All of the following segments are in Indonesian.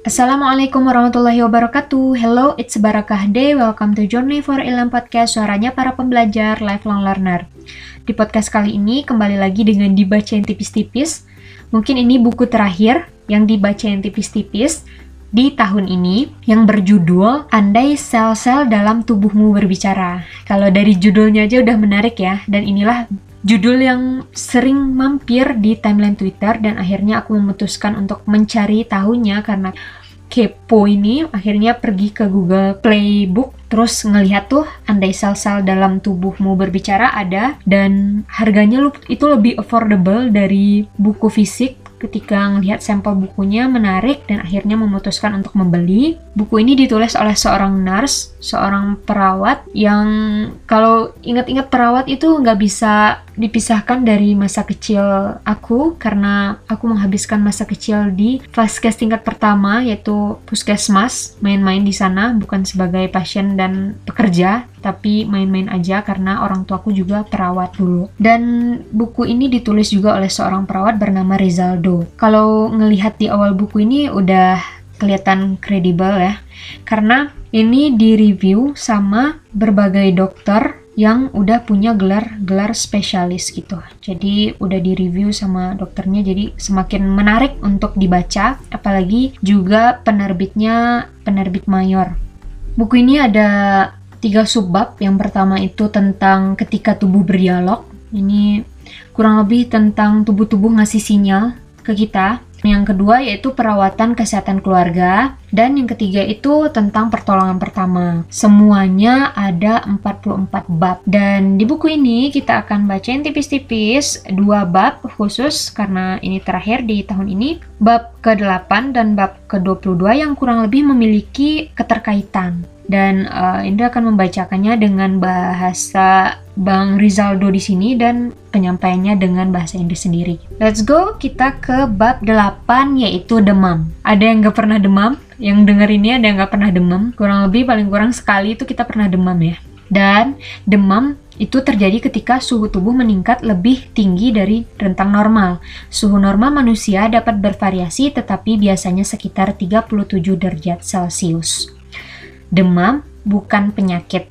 Assalamualaikum warahmatullahi wabarakatuh. Hello, it's Barakah Day. Welcome to Journey for Ilham Podcast, suaranya para pembelajar lifelong learner. Di podcast kali ini kembali lagi dengan dibacain tipis-tipis. Mungkin ini buku terakhir yang dibacain tipis-tipis di tahun ini yang berjudul Andai Sel-Sel Dalam Tubuhmu Berbicara. Kalau dari judulnya aja udah menarik ya, dan inilah judul yang sering mampir di timeline Twitter dan akhirnya aku memutuskan untuk mencari tahunya karena kepo ini akhirnya pergi ke Google Playbook terus ngelihat tuh andai sel-sel dalam tubuhmu berbicara ada dan harganya itu lebih affordable dari buku fisik ketika melihat sampel bukunya menarik dan akhirnya memutuskan untuk membeli. Buku ini ditulis oleh seorang nurse, seorang perawat yang kalau ingat-ingat perawat itu nggak bisa dipisahkan dari masa kecil aku karena aku menghabiskan masa kecil di vaskes tingkat pertama yaitu puskesmas main-main di sana bukan sebagai pasien dan pekerja tapi main-main aja karena orang tuaku juga perawat dulu. Dan buku ini ditulis juga oleh seorang perawat bernama Rizaldo. Kalau ngelihat di awal buku ini udah kelihatan kredibel ya karena ini di review sama berbagai dokter yang udah punya gelar-gelar spesialis gitu. Jadi udah di review sama dokternya jadi semakin menarik untuk dibaca apalagi juga penerbitnya penerbit mayor. Buku ini ada tiga subbab. Yang pertama itu tentang ketika tubuh berdialog. Ini kurang lebih tentang tubuh-tubuh ngasih sinyal ke kita yang kedua yaitu perawatan kesehatan keluarga. Dan yang ketiga itu tentang pertolongan pertama. Semuanya ada 44 bab. Dan di buku ini kita akan bacain tipis-tipis dua bab khusus karena ini terakhir di tahun ini. Bab ke-8 dan bab ke-22 yang kurang lebih memiliki keterkaitan dan uh, Indra akan membacakannya dengan bahasa Bang Rizaldo di sini dan penyampaiannya dengan bahasa Inggris sendiri. Let's go, kita ke bab 8 yaitu demam. Ada yang gak pernah demam? Yang denger ini ada yang gak pernah demam? Kurang lebih paling kurang sekali itu kita pernah demam ya. Dan demam itu terjadi ketika suhu tubuh meningkat lebih tinggi dari rentang normal. Suhu normal manusia dapat bervariasi tetapi biasanya sekitar 37 derajat Celcius. Demam bukan penyakit,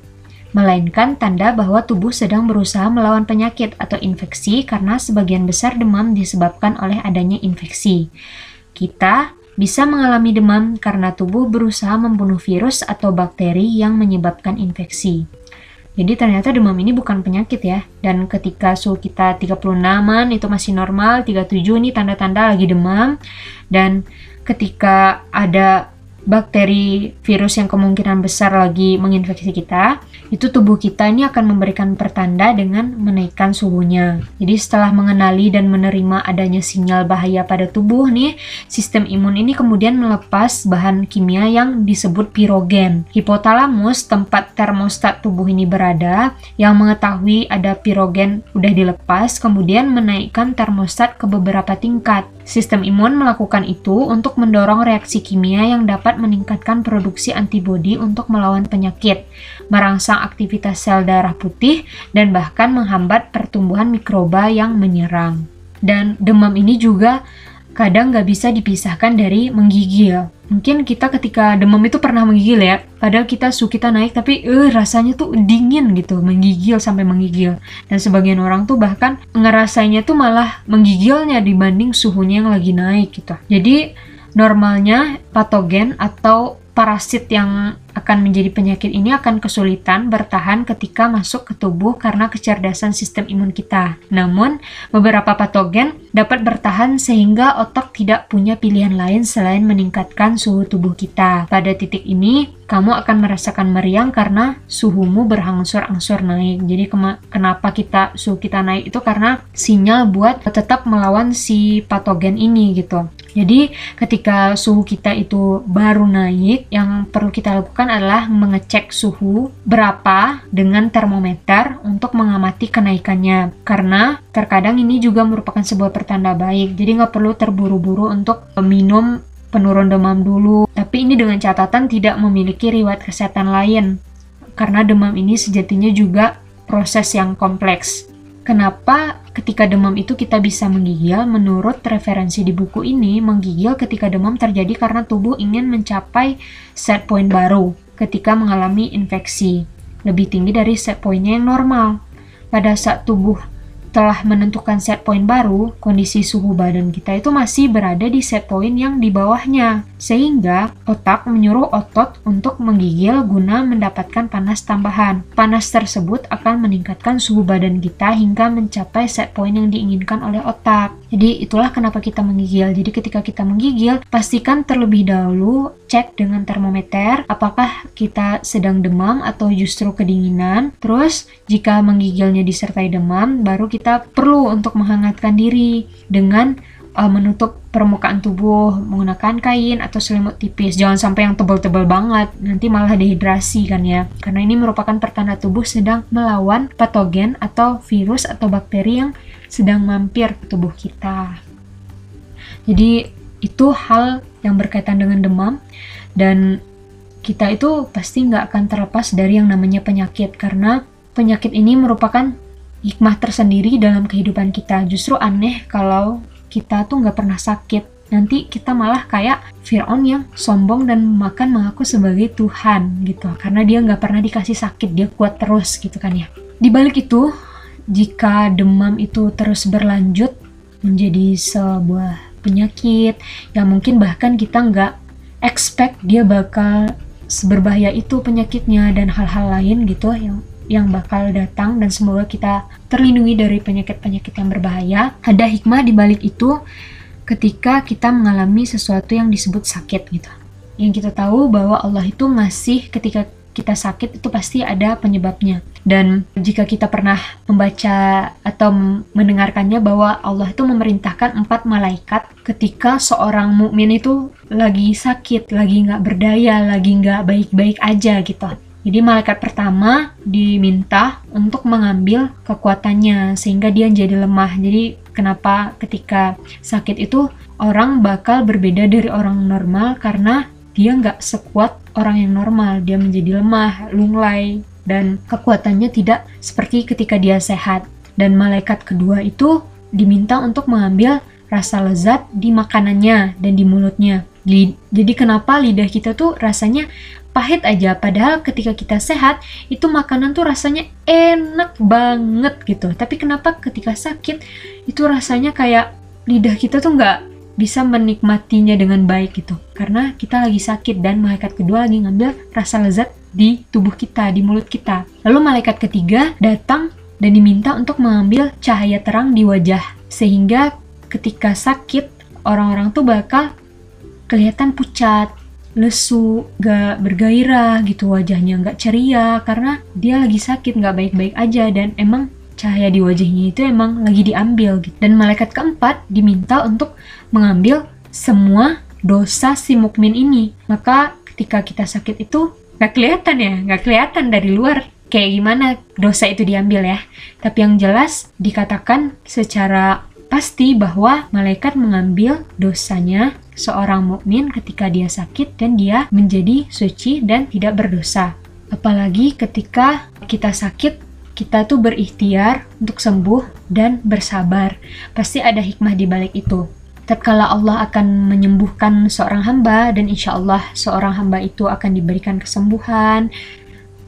melainkan tanda bahwa tubuh sedang berusaha melawan penyakit atau infeksi karena sebagian besar demam disebabkan oleh adanya infeksi. Kita bisa mengalami demam karena tubuh berusaha membunuh virus atau bakteri yang menyebabkan infeksi. Jadi ternyata demam ini bukan penyakit ya. Dan ketika suhu kita 36-an itu masih normal, 37 ini tanda-tanda lagi demam. Dan ketika ada bakteri virus yang kemungkinan besar lagi menginfeksi kita, itu tubuh kita ini akan memberikan pertanda dengan menaikkan suhunya. Jadi setelah mengenali dan menerima adanya sinyal bahaya pada tubuh nih, sistem imun ini kemudian melepas bahan kimia yang disebut pirogen. Hipotalamus, tempat termostat tubuh ini berada, yang mengetahui ada pirogen udah dilepas, kemudian menaikkan termostat ke beberapa tingkat. Sistem imun melakukan itu untuk mendorong reaksi kimia yang dapat meningkatkan produksi antibodi untuk melawan penyakit, merangsang aktivitas sel darah putih, dan bahkan menghambat pertumbuhan mikroba yang menyerang. Dan demam ini juga kadang nggak bisa dipisahkan dari menggigil. Mungkin kita ketika demam itu pernah menggigil ya, padahal kita suhu kita naik tapi eh rasanya tuh dingin gitu, menggigil sampai menggigil. Dan sebagian orang tuh bahkan ngerasanya tuh malah menggigilnya dibanding suhunya yang lagi naik gitu. Jadi normalnya patogen atau parasit yang akan menjadi penyakit ini akan kesulitan bertahan ketika masuk ke tubuh karena kecerdasan sistem imun kita. Namun, beberapa patogen dapat bertahan sehingga otak tidak punya pilihan lain selain meningkatkan suhu tubuh kita. Pada titik ini, kamu akan merasakan meriang karena suhumu berangsur-angsur naik. Jadi kenapa kita suhu kita naik itu karena sinyal buat tetap melawan si patogen ini gitu. Jadi ketika suhu kita itu baru naik, yang perlu kita lakukan adalah mengecek suhu berapa dengan termometer untuk mengamati kenaikannya. Karena terkadang ini juga merupakan sebuah pertanda baik. Jadi nggak perlu terburu-buru untuk minum penurun demam dulu. Tapi ini dengan catatan tidak memiliki riwayat kesehatan lain. Karena demam ini sejatinya juga proses yang kompleks. Kenapa ketika demam itu kita bisa menggigil? Menurut referensi di buku ini, menggigil ketika demam terjadi karena tubuh ingin mencapai set point baru ketika mengalami infeksi. Lebih tinggi dari set pointnya yang normal. Pada saat tubuh telah menentukan set point baru, kondisi suhu badan kita itu masih berada di set point yang di bawahnya. Sehingga otak menyuruh otot untuk menggigil guna mendapatkan panas tambahan. Panas tersebut akan meningkatkan suhu badan kita hingga mencapai set point yang diinginkan oleh otak. Jadi itulah kenapa kita menggigil. Jadi ketika kita menggigil, pastikan terlebih dahulu cek dengan termometer apakah kita sedang demam atau justru kedinginan. Terus jika menggigilnya disertai demam, baru kita perlu untuk menghangatkan diri dengan uh, menutup permukaan tubuh menggunakan kain atau selimut tipis. Jangan sampai yang tebal-tebal banget, nanti malah dehidrasi kan ya. Karena ini merupakan pertanda tubuh sedang melawan patogen atau virus atau bakteri yang sedang mampir ke tubuh kita. Jadi itu hal yang berkaitan dengan demam dan kita itu pasti nggak akan terlepas dari yang namanya penyakit karena penyakit ini merupakan hikmah tersendiri dalam kehidupan kita. Justru aneh kalau kita tuh nggak pernah sakit. Nanti kita malah kayak Fir'aun yang sombong dan makan mengaku sebagai Tuhan gitu. Karena dia nggak pernah dikasih sakit, dia kuat terus gitu kan ya. Di balik itu, jika demam itu terus berlanjut menjadi sebuah penyakit yang mungkin bahkan kita nggak expect dia bakal seberbahaya itu penyakitnya dan hal-hal lain gitu yang yang bakal datang dan semoga kita terlindungi dari penyakit-penyakit yang berbahaya. Ada hikmah di balik itu ketika kita mengalami sesuatu yang disebut sakit gitu. Yang kita tahu bahwa Allah itu ngasih ketika kita sakit itu pasti ada penyebabnya. Dan jika kita pernah membaca atau mendengarkannya bahwa Allah itu memerintahkan empat malaikat ketika seorang mukmin itu lagi sakit, lagi nggak berdaya, lagi nggak baik-baik aja gitu. Jadi malaikat pertama diminta untuk mengambil kekuatannya sehingga dia jadi lemah. Jadi kenapa ketika sakit itu orang bakal berbeda dari orang normal karena dia nggak sekuat orang yang normal, dia menjadi lemah, lunglai, dan kekuatannya tidak seperti ketika dia sehat. Dan malaikat kedua itu diminta untuk mengambil rasa lezat di makanannya dan di mulutnya. Jadi kenapa lidah kita tuh rasanya pahit aja. Padahal ketika kita sehat itu makanan tuh rasanya enak banget gitu. Tapi kenapa ketika sakit itu rasanya kayak lidah kita tuh nggak bisa menikmatinya dengan baik gitu. Karena kita lagi sakit dan malaikat kedua lagi ngambil rasa lezat di tubuh kita di mulut kita. Lalu malaikat ketiga datang dan diminta untuk mengambil cahaya terang di wajah. Sehingga ketika sakit orang-orang tuh bakal kelihatan pucat lesu, gak bergairah gitu wajahnya, gak ceria karena dia lagi sakit, gak baik-baik aja dan emang cahaya di wajahnya itu emang lagi diambil gitu. Dan malaikat keempat diminta untuk mengambil semua dosa si mukmin ini. Maka ketika kita sakit itu nggak kelihatan ya, nggak kelihatan dari luar kayak gimana dosa itu diambil ya. Tapi yang jelas dikatakan secara pasti bahwa malaikat mengambil dosanya seorang mukmin ketika dia sakit dan dia menjadi suci dan tidak berdosa. Apalagi ketika kita sakit kita tuh berikhtiar untuk sembuh dan bersabar. Pasti ada hikmah di balik itu. Tatkala Allah akan menyembuhkan seorang hamba dan insya Allah seorang hamba itu akan diberikan kesembuhan.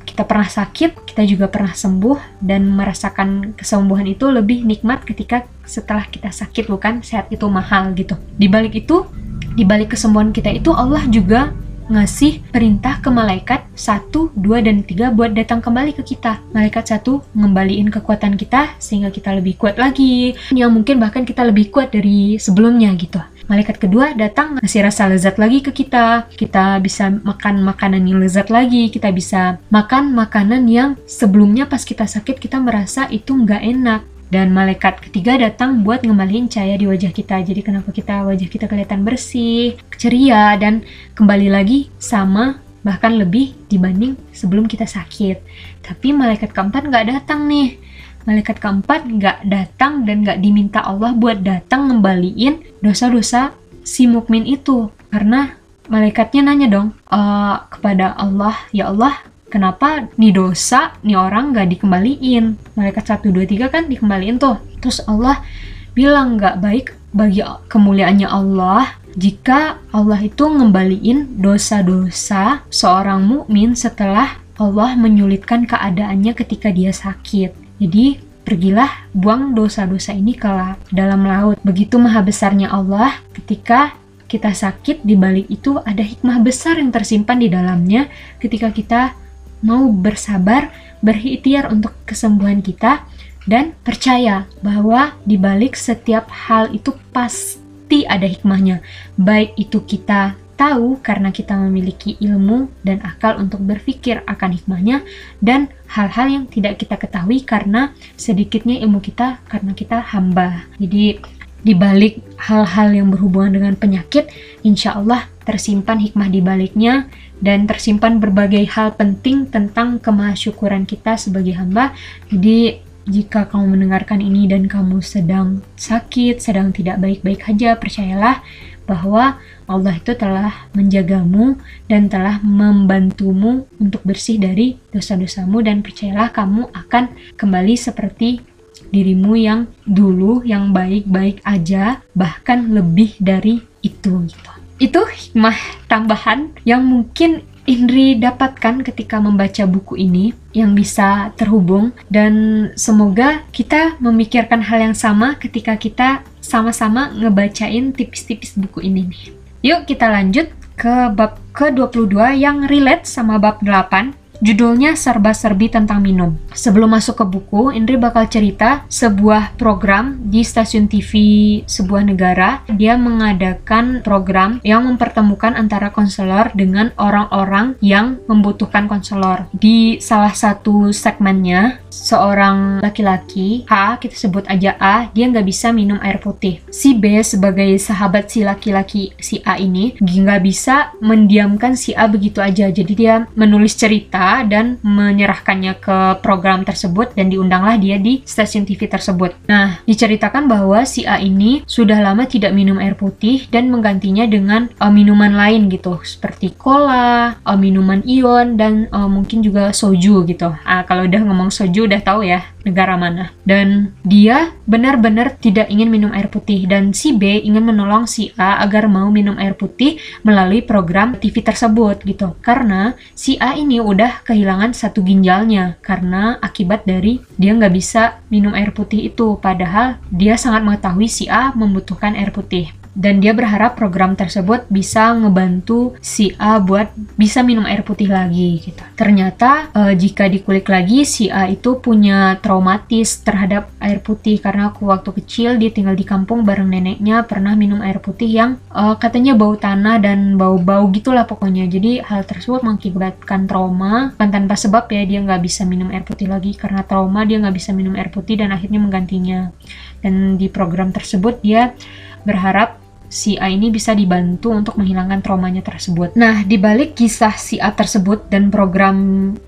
Kita pernah sakit, kita juga pernah sembuh dan merasakan kesembuhan itu lebih nikmat ketika setelah kita sakit bukan sehat itu mahal gitu. Di balik itu, di balik kesembuhan kita itu Allah juga ngasih perintah ke malaikat satu, dua, dan tiga buat datang kembali ke kita. Malaikat satu ngembaliin kekuatan kita sehingga kita lebih kuat lagi. Yang mungkin bahkan kita lebih kuat dari sebelumnya gitu. Malaikat kedua datang ngasih rasa lezat lagi ke kita. Kita bisa makan makanan yang lezat lagi. Kita bisa makan makanan yang sebelumnya pas kita sakit kita merasa itu nggak enak dan malaikat ketiga datang buat ngembaliin cahaya di wajah kita. Jadi kenapa kita wajah kita kelihatan bersih, ceria dan kembali lagi sama bahkan lebih dibanding sebelum kita sakit. Tapi malaikat keempat nggak datang nih. Malaikat keempat nggak datang dan nggak diminta Allah buat datang ngembaliin dosa-dosa si mukmin itu. Karena malaikatnya nanya dong uh, kepada Allah, ya Allah, kenapa nih dosa nih orang nggak dikembaliin malaikat satu dua tiga kan dikembaliin tuh terus Allah bilang nggak baik bagi kemuliaannya Allah jika Allah itu ngembaliin dosa-dosa seorang mukmin setelah Allah menyulitkan keadaannya ketika dia sakit. Jadi pergilah buang dosa-dosa ini ke dalam laut. Begitu maha besarnya Allah ketika kita sakit di balik itu ada hikmah besar yang tersimpan di dalamnya ketika kita mau bersabar, berikhtiar untuk kesembuhan kita dan percaya bahwa di balik setiap hal itu pasti ada hikmahnya. Baik itu kita tahu karena kita memiliki ilmu dan akal untuk berpikir akan hikmahnya dan hal-hal yang tidak kita ketahui karena sedikitnya ilmu kita karena kita hamba. Jadi di balik hal-hal yang berhubungan dengan penyakit, insya Allah tersimpan hikmah di baliknya dan tersimpan berbagai hal penting tentang kemahasyukuran kita sebagai hamba. Jadi jika kamu mendengarkan ini dan kamu sedang sakit, sedang tidak baik-baik saja, percayalah bahwa Allah itu telah menjagamu dan telah membantumu untuk bersih dari dosa-dosamu dan percayalah kamu akan kembali seperti dirimu yang dulu yang baik-baik aja bahkan lebih dari itu gitu. Itu hikmah tambahan yang mungkin Indri dapatkan ketika membaca buku ini yang bisa terhubung dan semoga kita memikirkan hal yang sama ketika kita sama-sama ngebacain tipis-tipis buku ini nih. Yuk kita lanjut ke bab ke-22 yang relate sama bab 8 Judulnya serba-serbi tentang minum. Sebelum masuk ke buku, Indri bakal cerita sebuah program di stasiun TV sebuah negara. Dia mengadakan program yang mempertemukan antara konselor dengan orang-orang yang membutuhkan konselor. Di salah satu segmennya, seorang laki-laki, A, kita sebut aja A, dia nggak bisa minum air putih. Si B sebagai sahabat si laki-laki si A ini nggak bisa mendiamkan si A begitu aja. Jadi dia menulis cerita dan menyerahkannya ke program tersebut dan diundanglah dia di stasiun TV tersebut. Nah, diceritakan bahwa si A ini sudah lama tidak minum air putih dan menggantinya dengan uh, minuman lain gitu, seperti cola, uh, minuman ion dan uh, mungkin juga soju gitu. Uh, kalau udah ngomong soju udah tahu ya negara mana. Dan dia benar-benar tidak ingin minum air putih dan si B ingin menolong si A agar mau minum air putih melalui program TV tersebut gitu. Karena si A ini udah kehilangan satu ginjalnya karena akibat dari dia nggak bisa minum air putih itu. Padahal dia sangat mengetahui si A membutuhkan air putih dan dia berharap program tersebut bisa ngebantu si A buat bisa minum air putih lagi gitu. Ternyata e, jika dikulik lagi si A itu punya traumatis terhadap air putih karena aku waktu kecil dia tinggal di kampung bareng neneknya pernah minum air putih yang e, katanya bau tanah dan bau-bau gitulah pokoknya. Jadi hal tersebut mengakibatkan trauma kan tanpa sebab ya dia nggak bisa minum air putih lagi karena trauma dia nggak bisa minum air putih dan akhirnya menggantinya. Dan di program tersebut dia berharap si A ini bisa dibantu untuk menghilangkan traumanya tersebut. Nah, di balik kisah si A tersebut dan program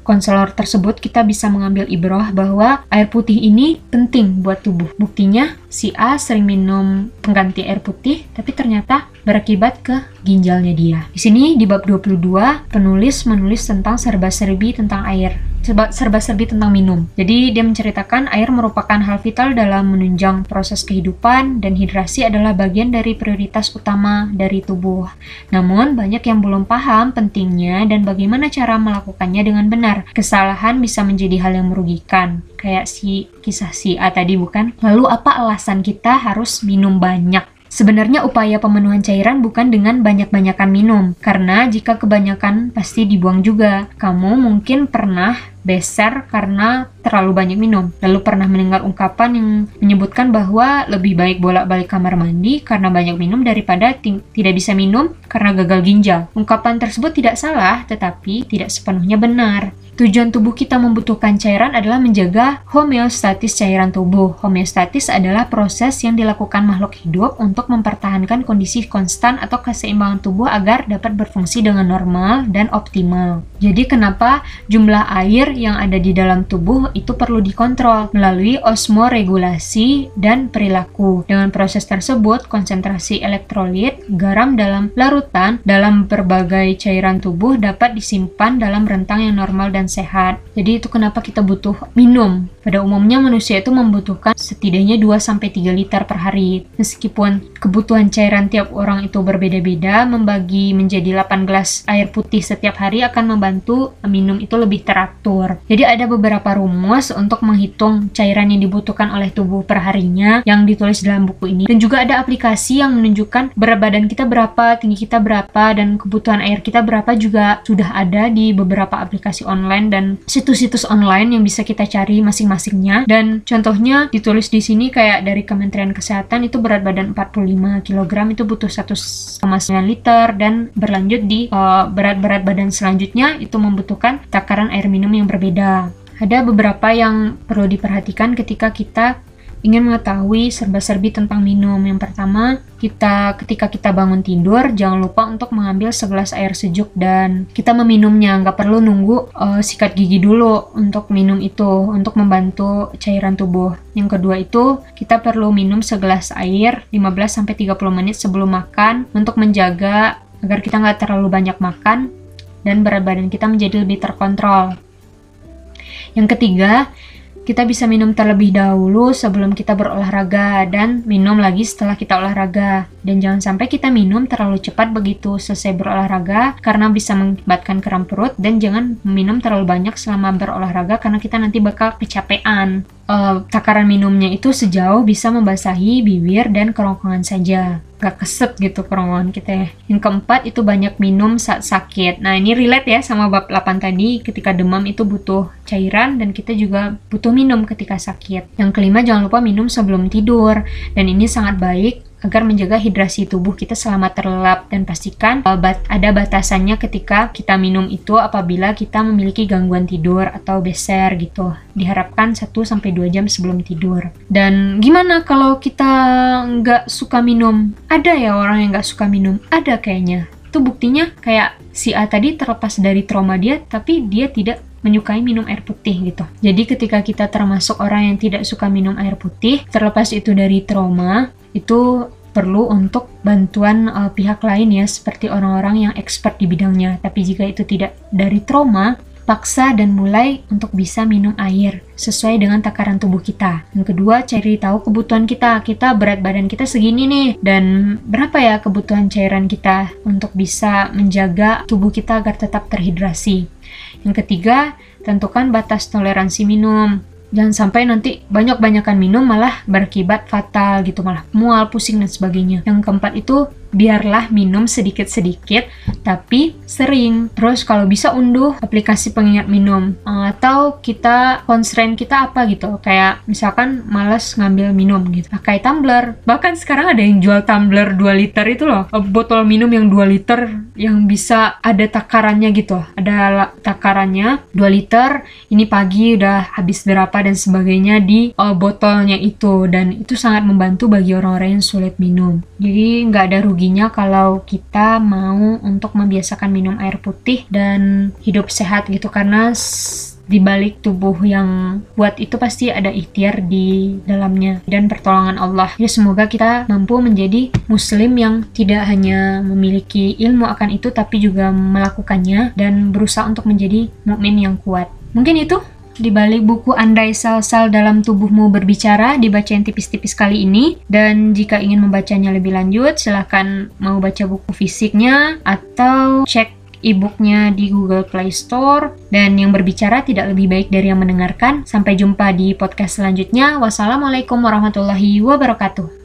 konselor tersebut, kita bisa mengambil ibrah bahwa air putih ini penting buat tubuh. Buktinya, si A sering minum pengganti air putih, tapi ternyata berakibat ke ginjalnya dia. Di sini di bab 22, penulis menulis tentang serba-serbi tentang air serba-serbi tentang minum. Jadi dia menceritakan air merupakan hal vital dalam menunjang proses kehidupan dan hidrasi adalah bagian dari prioritas utama dari tubuh. Namun banyak yang belum paham pentingnya dan bagaimana cara melakukannya dengan benar. Kesalahan bisa menjadi hal yang merugikan. Kayak si kisah si A tadi bukan? Lalu apa alasan kita harus minum banyak? Sebenarnya upaya pemenuhan cairan bukan dengan banyak-banyakan minum, karena jika kebanyakan pasti dibuang juga. Kamu mungkin pernah beser karena terlalu banyak minum. Lalu pernah mendengar ungkapan yang menyebutkan bahwa lebih baik bolak-balik kamar mandi karena banyak minum daripada tidak bisa minum karena gagal ginjal. Ungkapan tersebut tidak salah, tetapi tidak sepenuhnya benar. Tujuan tubuh kita membutuhkan cairan adalah menjaga homeostatis cairan tubuh. Homeostatis adalah proses yang dilakukan makhluk hidup untuk mempertahankan kondisi konstan atau keseimbangan tubuh agar dapat berfungsi dengan normal dan optimal. Jadi kenapa jumlah air yang ada di dalam tubuh itu perlu dikontrol melalui osmoregulasi dan perilaku. Dengan proses tersebut, konsentrasi elektrolit, garam dalam larutan dalam berbagai cairan tubuh dapat disimpan dalam rentang yang normal dan dan sehat. Jadi itu kenapa kita butuh minum. Pada umumnya manusia itu membutuhkan setidaknya 2-3 liter per hari. Meskipun kebutuhan cairan tiap orang itu berbeda-beda, membagi menjadi 8 gelas air putih setiap hari akan membantu minum itu lebih teratur. Jadi ada beberapa rumus untuk menghitung cairan yang dibutuhkan oleh tubuh per harinya yang ditulis dalam buku ini. Dan juga ada aplikasi yang menunjukkan berat badan kita berapa, tinggi kita berapa, dan kebutuhan air kita berapa juga sudah ada di beberapa aplikasi online dan situs-situs online yang bisa kita cari masing-masingnya. Dan contohnya ditulis di sini kayak dari Kementerian Kesehatan itu berat badan 45 kg itu butuh 1,9 liter dan berlanjut di uh, berat-berat badan selanjutnya itu membutuhkan takaran air minum yang berbeda. Ada beberapa yang perlu diperhatikan ketika kita ingin mengetahui serba-serbi tentang minum. Yang pertama, kita ketika kita bangun tidur jangan lupa untuk mengambil segelas air sejuk dan kita meminumnya. Nggak perlu nunggu uh, sikat gigi dulu untuk minum itu untuk membantu cairan tubuh. Yang kedua itu kita perlu minum segelas air 15-30 menit sebelum makan untuk menjaga agar kita nggak terlalu banyak makan dan berat badan kita menjadi lebih terkontrol. Yang ketiga, kita bisa minum terlebih dahulu sebelum kita berolahraga dan minum lagi setelah kita olahraga. Dan jangan sampai kita minum terlalu cepat begitu selesai berolahraga karena bisa mengakibatkan kram perut dan jangan minum terlalu banyak selama berolahraga karena kita nanti bakal kecapean. Uh, takaran minumnya itu sejauh bisa membasahi bibir dan kerongkongan saja gak keset gitu kerongkongan kita ya. Yang keempat itu banyak minum saat sakit. Nah ini relate ya sama bab 8 tadi ketika demam itu butuh cairan dan kita juga butuh minum ketika sakit. Yang kelima jangan lupa minum sebelum tidur dan ini sangat baik agar menjaga hidrasi tubuh kita selama terlelap dan pastikan bat ada batasannya ketika kita minum itu apabila kita memiliki gangguan tidur atau beser gitu. Diharapkan 1 sampai 2 jam sebelum tidur. Dan gimana kalau kita nggak suka minum? Ada ya orang yang nggak suka minum? Ada kayaknya. Itu buktinya kayak si A tadi terlepas dari trauma dia tapi dia tidak menyukai minum air putih gitu. Jadi ketika kita termasuk orang yang tidak suka minum air putih, terlepas itu dari trauma, itu perlu untuk bantuan uh, pihak lain ya seperti orang-orang yang expert di bidangnya. Tapi jika itu tidak dari trauma, paksa dan mulai untuk bisa minum air sesuai dengan takaran tubuh kita. Yang kedua, cari tahu kebutuhan kita. Kita berat badan kita segini nih dan berapa ya kebutuhan cairan kita untuk bisa menjaga tubuh kita agar tetap terhidrasi. Yang ketiga, tentukan batas toleransi minum jangan sampai nanti banyak-banyakan minum malah berakibat fatal gitu malah. Mual pusing dan sebagainya. Yang keempat itu biarlah minum sedikit-sedikit tapi sering. Terus kalau bisa unduh aplikasi pengingat minum atau kita constraint kita apa gitu. Kayak misalkan males ngambil minum gitu. Pakai tumbler. Bahkan sekarang ada yang jual tumbler 2 liter itu loh. Botol minum yang 2 liter yang bisa ada takarannya gitu. Ada takarannya 2 liter. Ini pagi udah habis berapa dan sebagainya di uh, botolnya itu dan itu sangat membantu bagi orang-orang yang sulit minum. Jadi nggak ada rugi ruginya kalau kita mau untuk membiasakan minum air putih dan hidup sehat gitu karena di balik tubuh yang buat itu pasti ada ikhtiar di dalamnya dan pertolongan Allah. Ya semoga kita mampu menjadi muslim yang tidak hanya memiliki ilmu akan itu tapi juga melakukannya dan berusaha untuk menjadi mukmin yang kuat. Mungkin itu di balik buku Andai Sel-Sel Dalam Tubuhmu Berbicara dibaca yang tipis-tipis kali ini. Dan jika ingin membacanya lebih lanjut, silahkan mau baca buku fisiknya atau cek e-booknya di Google Play Store. Dan yang berbicara tidak lebih baik dari yang mendengarkan. Sampai jumpa di podcast selanjutnya. Wassalamualaikum warahmatullahi wabarakatuh.